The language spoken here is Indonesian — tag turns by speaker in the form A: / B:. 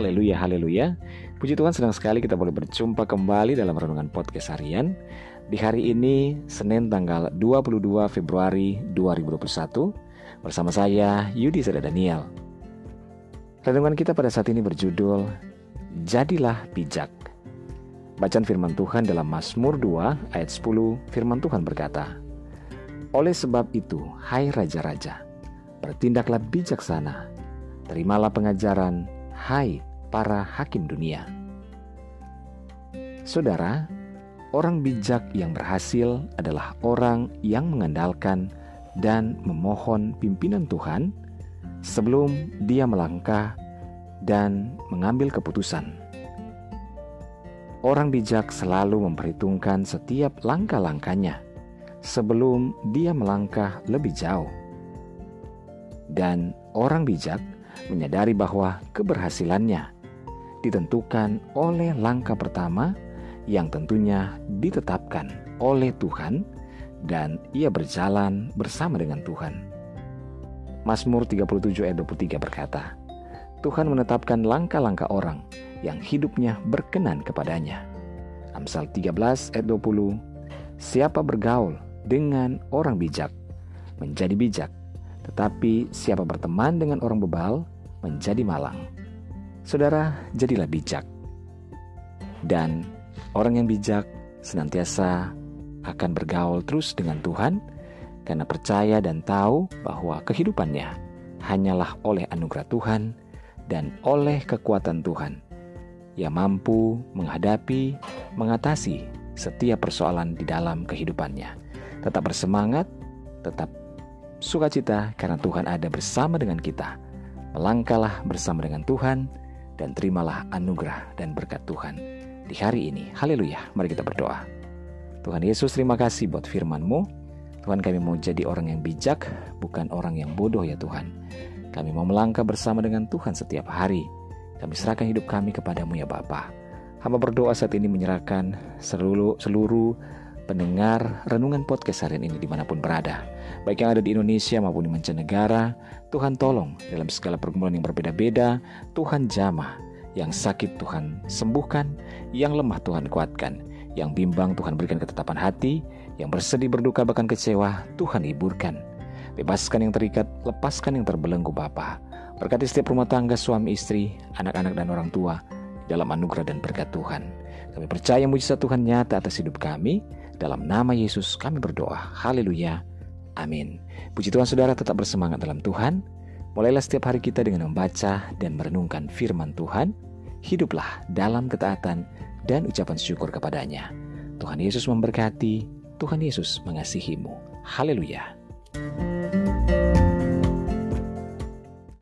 A: Haleluya, haleluya. Puji Tuhan senang sekali kita boleh berjumpa kembali dalam Renungan Podcast Harian. Di hari ini, Senin tanggal 22 Februari 2021, bersama saya Yudi Sada Daniel. Renungan kita pada saat ini berjudul Jadilah Bijak. Bacaan firman Tuhan dalam Mazmur 2 ayat 10, firman Tuhan berkata, Oleh sebab itu, hai raja-raja, bertindaklah bijaksana, terimalah pengajaran, hai para hakim dunia. Saudara, orang bijak yang berhasil adalah orang yang mengandalkan dan memohon pimpinan Tuhan sebelum dia melangkah dan mengambil keputusan. Orang bijak selalu memperhitungkan setiap langkah-langkahnya sebelum dia melangkah lebih jauh. Dan orang bijak menyadari bahwa keberhasilannya ditentukan oleh langkah pertama yang tentunya ditetapkan oleh Tuhan dan ia berjalan bersama dengan Tuhan. Mazmur 37 ayat 23 berkata, Tuhan menetapkan langkah-langkah orang yang hidupnya berkenan kepadanya. Amsal 13 ayat 20, Siapa bergaul dengan orang bijak, menjadi bijak, tetapi siapa berteman dengan orang bebal menjadi malang. Saudara, jadilah bijak. Dan orang yang bijak senantiasa akan bergaul terus dengan Tuhan karena percaya dan tahu bahwa kehidupannya hanyalah oleh anugerah Tuhan dan oleh kekuatan Tuhan yang mampu menghadapi, mengatasi setiap persoalan di dalam kehidupannya. Tetap bersemangat, tetap sukacita karena Tuhan ada bersama dengan kita. Melangkahlah bersama dengan Tuhan dan terimalah anugerah dan berkat Tuhan di hari ini. Haleluya. Mari kita berdoa. Tuhan Yesus terima kasih buat firman-Mu. Tuhan kami mau jadi orang yang bijak, bukan orang yang bodoh ya Tuhan. Kami mau melangkah bersama dengan Tuhan setiap hari. Kami serahkan hidup kami kepadamu ya Bapa. Hamba berdoa saat ini menyerahkan seluruh, seluruh pendengar renungan podcast harian ini di mana pun berada. Baik yang ada di Indonesia maupun di mancanegara, Tuhan tolong dalam segala pergumulan yang berbeda-beda, Tuhan jamah. Yang sakit Tuhan sembuhkan, yang lemah Tuhan kuatkan, yang bimbang Tuhan berikan ketetapan hati, yang bersedih berduka bahkan kecewa Tuhan hiburkan. Bebaskan yang terikat, lepaskan yang terbelenggu Bapa. Berkati setiap rumah tangga suami istri, anak-anak dan orang tua dalam anugerah dan berkat Tuhan. Kami percaya mujizat Tuhan nyata atas hidup kami. Dalam nama Yesus kami berdoa. Haleluya. Amin. Puji Tuhan saudara tetap bersemangat dalam Tuhan. Mulailah setiap hari kita dengan membaca dan merenungkan firman Tuhan. Hiduplah dalam ketaatan dan ucapan syukur kepadanya. Tuhan Yesus memberkati, Tuhan Yesus mengasihimu. Haleluya.